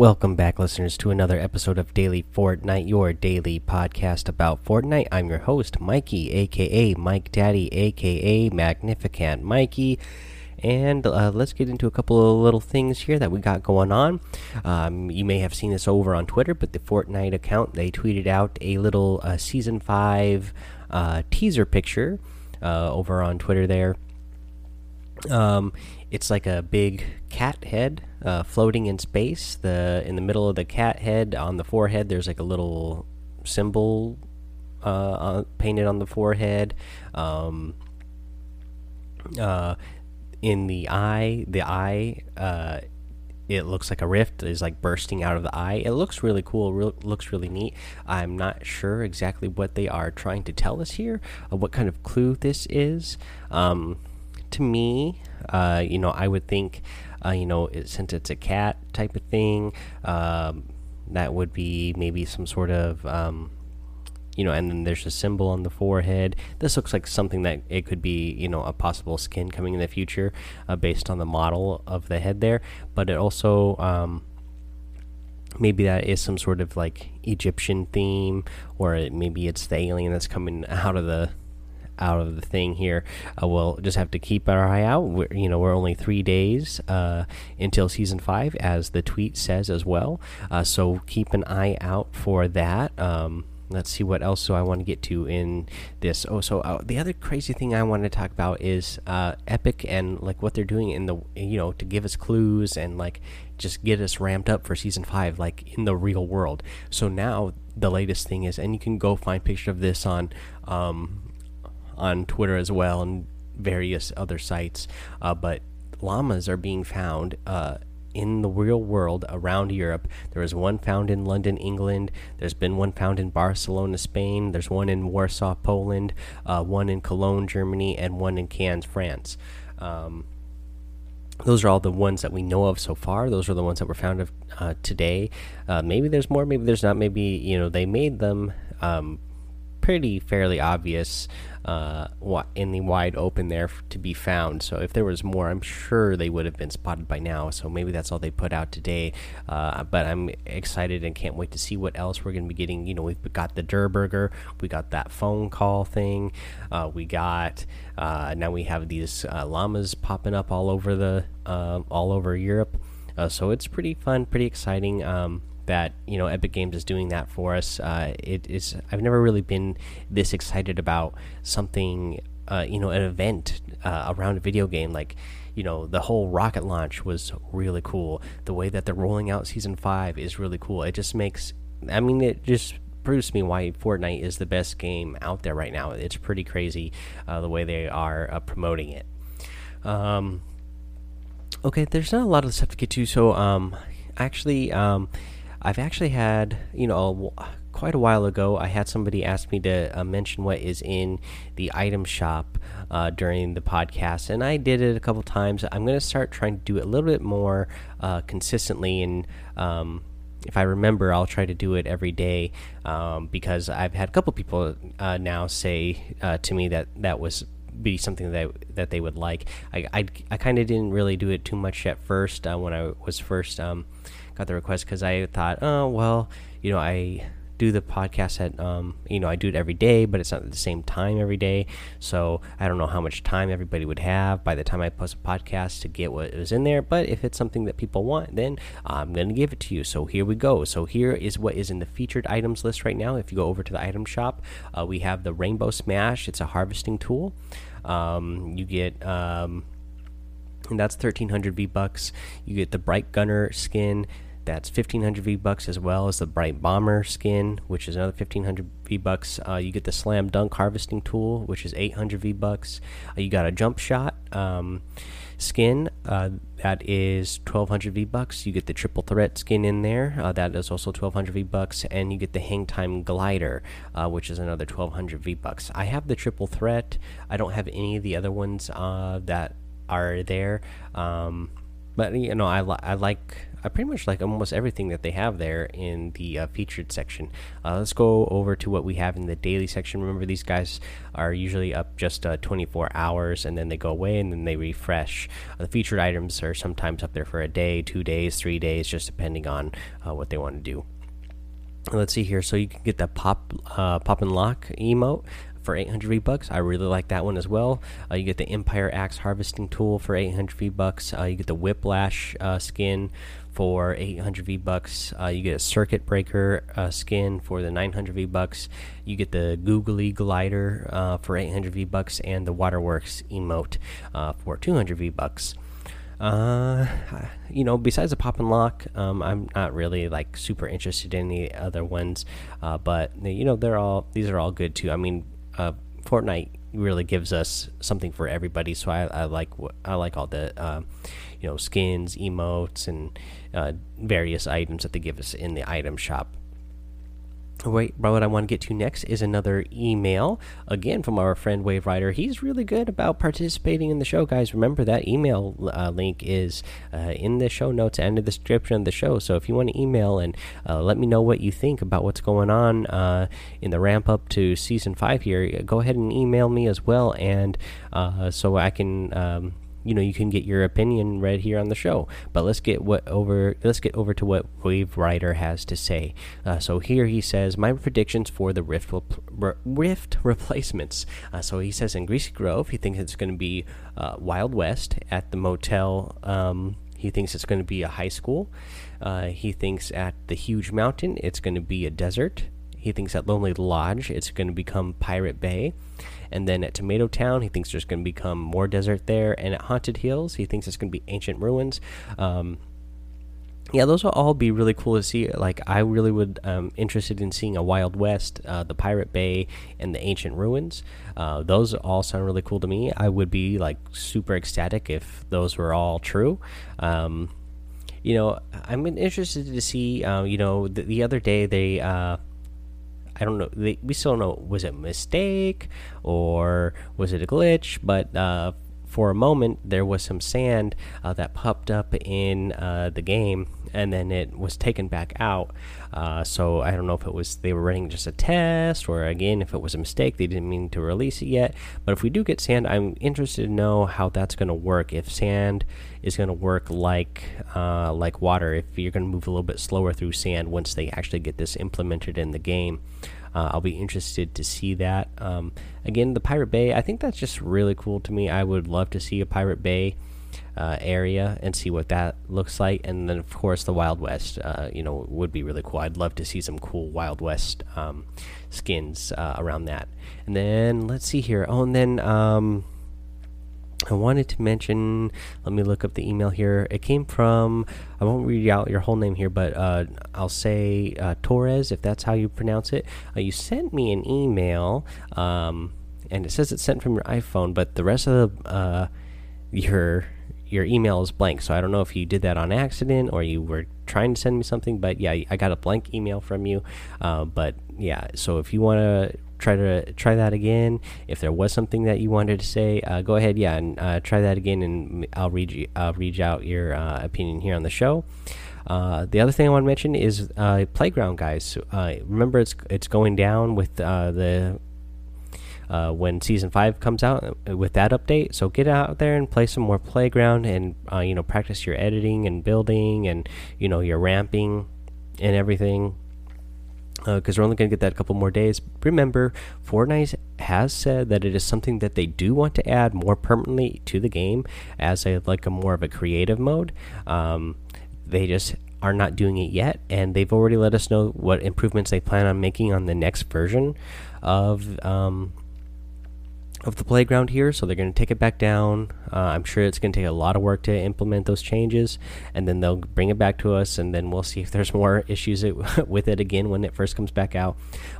Welcome back, listeners, to another episode of Daily Fortnite, your daily podcast about Fortnite. I'm your host, Mikey, aka Mike Daddy, aka Magnificent Mikey. And uh, let's get into a couple of little things here that we got going on. Um, you may have seen this over on Twitter, but the Fortnite account they tweeted out a little uh, season five uh, teaser picture uh, over on Twitter there. Um, it's like a big cat head uh, floating in space. The in the middle of the cat head on the forehead, there's like a little symbol uh, painted on the forehead. Um, uh, in the eye, the eye, uh, it looks like a rift is like bursting out of the eye. It looks really cool. Re looks really neat. I'm not sure exactly what they are trying to tell us here, what kind of clue this is. Um, to me, uh, you know, I would think, uh, you know, it, since it's a cat type of thing, um, that would be maybe some sort of, um, you know, and then there's a symbol on the forehead. This looks like something that it could be, you know, a possible skin coming in the future uh, based on the model of the head there. But it also, um, maybe that is some sort of like Egyptian theme, or it, maybe it's the alien that's coming out of the out of the thing here. Uh, we'll just have to keep our eye out. We're, you know, we're only three days uh, until season five, as the tweet says as well. Uh, so keep an eye out for that. Um, let's see what else do I want to get to in this. Oh, so uh, the other crazy thing I want to talk about is uh, Epic and like what they're doing in the you know to give us clues and like just get us ramped up for season five, like in the real world. So now the latest thing is, and you can go find pictures of this on um, on Twitter as well and various other sites. Uh, but llamas are being found uh, in the real world around Europe. There is one found in London, England. There's been one found in Barcelona, Spain. There's one in Warsaw, Poland. Uh, one in Cologne, Germany, and one in Cannes, France. Um, those are all the ones that we know of so far. Those are the ones that were found of, uh, today. Uh, maybe there's more. Maybe there's not. Maybe you know they made them um, pretty fairly obvious uh, in the wide open there to be found. So if there was more, I'm sure they would have been spotted by now. So maybe that's all they put out today. Uh, but I'm excited and can't wait to see what else we're going to be getting. You know, we've got the Durr Burger, we got that phone call thing, uh, we got uh, now we have these uh, llamas popping up all over the uh, all over Europe. so it's pretty fun, pretty exciting. Um, that you know Epic Games is doing that for us. Uh, it is I've never really been this excited about something uh, you know an event uh, around a video game like you know the whole rocket launch was really cool. The way that they're rolling out season five is really cool. It just makes I mean it just proves to me why Fortnite is the best game out there right now. It's pretty crazy uh, the way they are uh, promoting it. Um, okay, there's not a lot of stuff to get to, so um, actually um I've actually had, you know, quite a while ago, I had somebody ask me to uh, mention what is in the item shop uh, during the podcast, and I did it a couple times. I'm going to start trying to do it a little bit more uh, consistently, and um, if I remember, I'll try to do it every day um, because I've had a couple people uh, now say uh, to me that that was be something that that they would like. I I, I kind of didn't really do it too much at first uh, when I was first. Um, got the request because I thought, oh well, you know, I do the podcast at um, you know I do it every day, but it's not at the same time every day. So I don't know how much time everybody would have by the time I post a podcast to get what was in there. But if it's something that people want, then I'm gonna give it to you. So here we go. So here is what is in the featured items list right now. If you go over to the item shop, uh, we have the Rainbow Smash. It's a harvesting tool. Um, you get um, and that's 1300 V bucks. You get the Bright Gunner skin that's 1500 V bucks as well as the Bright Bomber skin, which is another 1500 V bucks. Uh, you get the Slam Dunk harvesting tool, which is 800 V bucks. Uh, you got a Jump Shot um, skin uh, that is 1200 V bucks. You get the Triple Threat skin in there, uh, that is also 1200 V bucks, and you get the Hang Time Glider, uh, which is another 1200 V bucks. I have the Triple Threat. I don't have any of the other ones uh, that are there. Um, but you know, I, li I like I pretty much like almost everything that they have there in the uh, featured section. Uh, let's go over to what we have in the daily section. Remember, these guys are usually up just uh, 24 hours and then they go away and then they refresh. the featured items are sometimes up there for a day, two days, three days, just depending on what they want to do let's see here so you can get the pop uh, pop and lock emote for 800 V bucks. I really like that one as well. Uh, you get the Empire Axe harvesting tool for 800 V bucks. Uh, you get the Whiplash uh, skin for 800 V bucks. Uh, you get a Circuit Breaker uh, skin for the 900 V bucks. You get the Googly Glider for 800 V bucks and the Waterworks emote for 200 V bucks. Uh, you know, besides the pop and lock, um, I'm not really like super interested in the other ones. Uh, but you know, they're all these are all good too. I mean, uh, Fortnite really gives us something for everybody. So I, I like I like all the uh, you know skins, emotes, and uh, various items that they give us in the item shop. Wait, what I want to get to next is another email again from our friend Wave Rider. He's really good about participating in the show, guys. Remember that email uh, link is uh, in the show notes and the description of the show. So if you want to email and uh, let me know what you think about what's going on uh, in the ramp up to season five here, go ahead and email me as well, and uh, so I can. Um, you know you can get your opinion read here on the show. But let's get what over let's get over to what wave rider has to say. Uh, so here he says my predictions for the rift rift replacements. Uh, so he says in greasy grove he thinks it's going to be uh, wild west at the motel um, he thinks it's going to be a high school. Uh, he thinks at the huge mountain it's going to be a desert. He thinks at lonely lodge it's going to become pirate bay and then at Tomato Town, he thinks there's going to become more desert there. And at Haunted Hills, he thinks it's going to be ancient ruins. Um, yeah, those will all be really cool to see. Like, I really would um, interested in seeing a Wild West, uh, the Pirate Bay, and the ancient ruins. Uh, those all sound really cool to me. I would be like super ecstatic if those were all true. Um, you know, I'm interested to see. Uh, you know, the, the, other day they uh, I don't know. They, we still don't know was it a mistake or was it a glitch? But uh, for a moment, there was some sand uh, that popped up in uh, the game, and then it was taken back out. Uh, so I don't know if it was they were running just a test, or again, if it was a mistake, they didn't mean to release it yet. But if we do get sand, I'm interested to know how that's going to work. If sand is going to work like uh, like water, if you're going to move a little bit slower through sand once they actually get this implemented in the game. Uh, I'll be interested to see that. Um, again, the Pirate Bay, I think that's just really cool to me. I would love to see a Pirate Bay uh, area and see what that looks like. And then, of course, the Wild West, uh, you know, would be really cool. I'd love to see some cool Wild West um, skins uh, around that. And then, let's see here. Oh, and then. Um, I wanted to mention. Let me look up the email here. It came from. I won't read out your whole name here, but uh, I'll say uh, Torres, if that's how you pronounce it. Uh, you sent me an email, um, and it says it's sent from your iPhone, but the rest of the, uh, your your email is blank. So I don't know if you did that on accident or you were trying to send me something. But yeah, I got a blank email from you. Uh, but yeah, so if you want to try to try that again. If there was something that you wanted to say, uh, go ahead, yeah, and uh, try that again, and I'll read you, I'll read out your uh, opinion here on the show. Uh, the other thing I want to mention is uh, playground, guys. Uh, remember, it's it's going down with the when season five comes out with that update. So get out there and play some more playground, and you know practice your editing and building, and you know your ramping and everything because uh, we're only going to get that a couple more days. Remember, Fortnite has said that it is something that they do want to add more permanently to the game as a like a more of a creative mode. Um, they just are not doing it yet, and they've already let us know what improvements they plan on making on the next version of um, of the playground here, so they're going to take it back down. Uh, I'm sure it's going to take a lot of work to implement those changes, and then they'll bring it back to us, and then we'll see if there's more issues with it again when it first comes back out.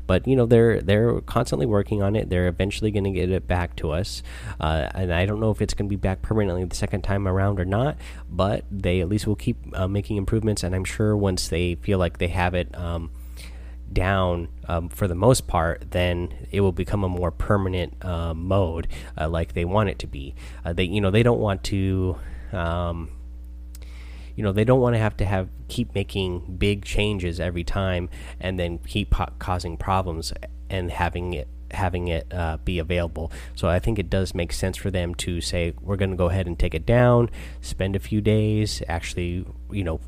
But you know they're they're constantly working on it. They're eventually going to get it back to us, uh, and I don't know if it's going to be back permanently the second time around or not. But they at least will keep uh, making improvements, and I'm sure once they feel like they have it. Um, down um, for the most part, then it will become a more permanent uh, mode, uh, like they want it to be. Uh, they, you know, they don't want to. Um, you know they don't want to have to have keep making big changes every time and then keep causing problems and having it having it uh, be available. So I think it does make sense for them to say we're going to go ahead and take it down, spend a few days, actually, you know,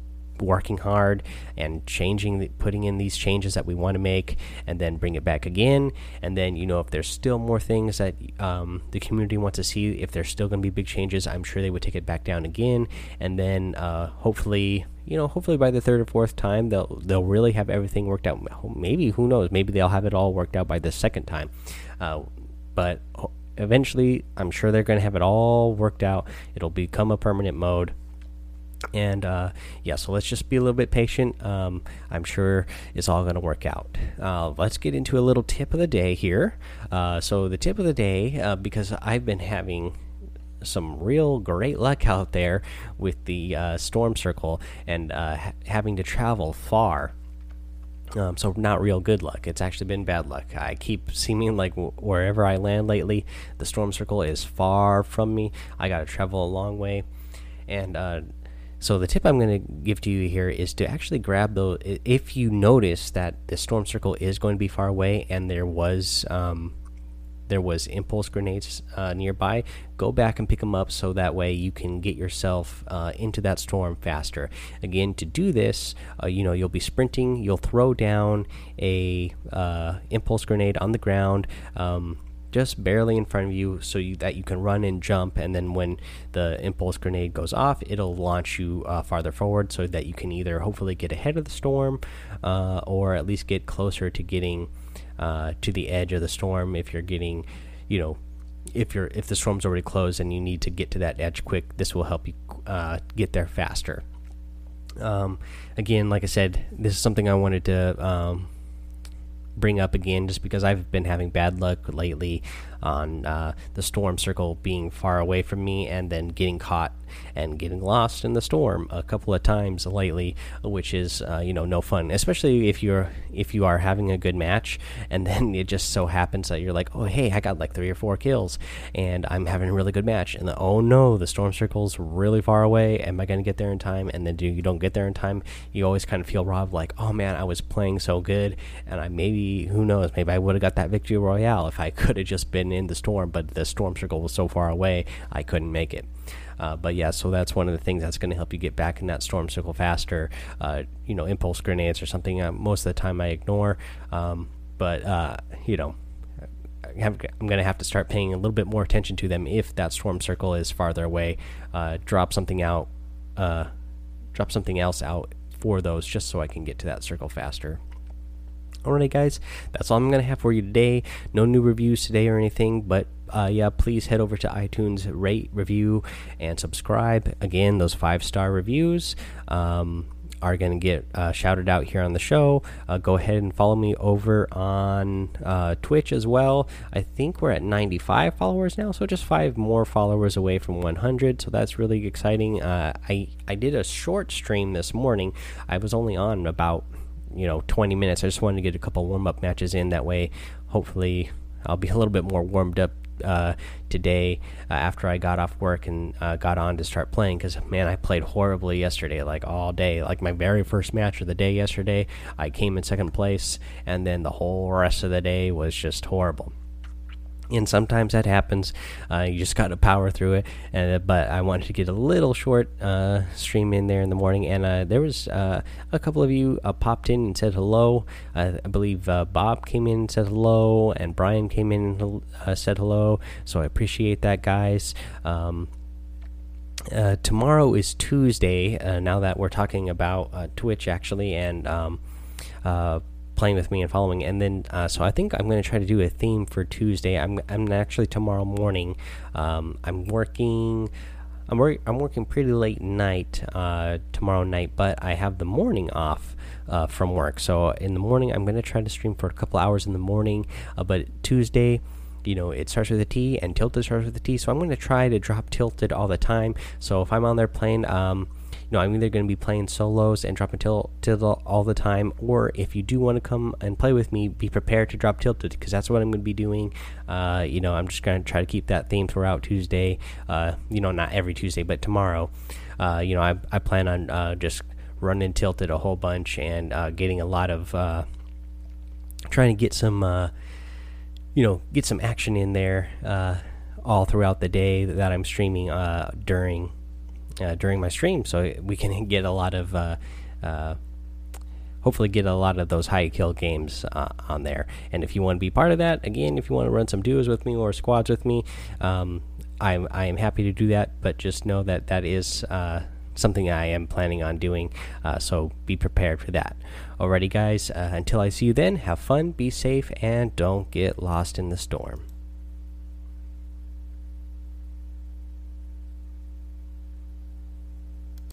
working hard and changing putting in these changes that we want to make and then bring it back again. And then you know if there's still more things that um, the community wants to see if there's still going to be big changes i'm sure they would take it back down again. And then uh, hopefully you know hopefully by the third or fourth time they'll they'll really have everything worked out. Maybe who knows? Maybe they'll have it all worked out by the second time. Uh, but eventually i'm sure they're going to have it all worked out. It'll become a permanent mode and uh, yeah, so let's just be a little bit patient. Um, I'm sure it's all going to work out. Uh, let's get into a little tip of the day here. Uh, so the tip of the day, uh, because I've been having some real great luck out there with the uh, storm circle and uh, ha having to travel far. Um, so not real good luck. It's actually been bad luck. I keep seeming like wherever I land lately, the storm circle is far from me. I got to travel a long way, and so the tip I'm going to give to you here is to actually grab those. If you notice that the storm circle is going to be far away and there was um, there was impulse grenades uh, nearby, go back and pick them up so that way you can get yourself uh, into that storm faster. Again, to do this, uh, you know you'll be sprinting. You'll throw down a uh, impulse grenade on the ground. Um, just barely in front of you so you, that you can run and jump and then when the impulse grenade goes off it'll launch you uh, farther forward so that you can either hopefully get ahead of the storm uh, or at least get closer to getting uh, to the edge of the storm if you're getting you know if you're if the storm's already closed and you need to get to that edge quick this will help you uh, get there faster. Um, again like i said this is something i wanted to um, bring up again just because I've been having bad luck lately on uh, the storm circle being far away from me and then getting caught and getting lost in the storm a couple of times lately, which is uh, you know no fun, especially if you're if you are having a good match and then it just so happens that you're like, oh hey, I got like three or four kills and I'm having a really good match, and the, oh no, the storm circle's really far away. Am I gonna get there in time? And then do you don't get there in time? You always kind of feel robbed, like oh man, I was playing so good, and I maybe who knows, maybe I would have got that victory royale if I could have just been in the storm, but the storm circle was so far away I couldn't make it. Uh, but yeah, so that's one of the things that's going to help you get back in that storm circle faster. Uh, you know, impulse grenades or something. Uh, most of the time I ignore, um, but uh, you know, I'm going to have to start paying a little bit more attention to them if that storm circle is farther away. Uh, drop something out, uh, drop something else out for those, just so I can get to that circle faster. Alright, guys, that's all I'm going to have for you today. No new reviews today or anything, but uh, yeah, please head over to iTunes, rate, review, and subscribe. Again, those five star reviews um, are going to get uh, shouted out here on the show. Uh, go ahead and follow me over on uh, Twitch as well. I think we're at 95 followers now, so just five more followers away from 100. So that's really exciting. Uh, I I did a short stream this morning. I was only on about you know 20 minutes. I just wanted to get a couple warm up matches in. That way, hopefully, I'll be a little bit more warmed up uh, today uh, after I got off work and uh, got on to start playing because man, I played horribly yesterday, like all day. Like my very first match of the day yesterday, I came in second place, and then the whole rest of the day was just horrible and sometimes that happens. Uh, you just got to power through it. Uh, but I wanted to get a little short uh, stream in there in the morning, and uh, there was uh, a couple of you popped in and said hello. I believe Bob came in and said hello, and Brian came in and said hello. So I appreciate that, guys. Um, tomorrow is Tuesday. now that we're talking about Twitch, actually, and um, playing with me and following. And then, uh, so I think I'm going to try to do a theme for Tuesday. I'm I'm actually tomorrow morning. Um, I'm working. I'm work, I'm working pretty late night uh, tomorrow night, but I have the morning off uh, from work. So in the morning, I'm going to try to stream for a couple hours in the morning. Uh, but Tuesday, you know, it starts with a T and Tilted starts with a T. So I'm going to try to drop Tilted all the time. So if I'm on there playing, um, know, I'm either going to be playing solos and dropping tilt, tilt all the time, or if you do want to come and play with me, be prepared to drop tilted because that's what I'm going to be doing. Uh, you know, I'm just going to try to keep that theme throughout Tuesday. Uh, you know, not every Tuesday, but tomorrow. uh, you know, I, I plan on uh, just running tilted a whole bunch and uh, getting a lot of uh, trying to get some, you know, get some action in there all throughout the day that I'm streaming during during my stream, so we can get a lot of hopefully get a lot of those high kill games uh, on there. And if you want to be part of that, again, if you want to run some duos with me or squads with me, um, I'm I am happy to do that. But just know that that is uh, something I am planning on doing. Uh, so be prepared for that. Alrighty, guys. Uh, until I see you then, have fun, be safe, and don't get lost in the storm.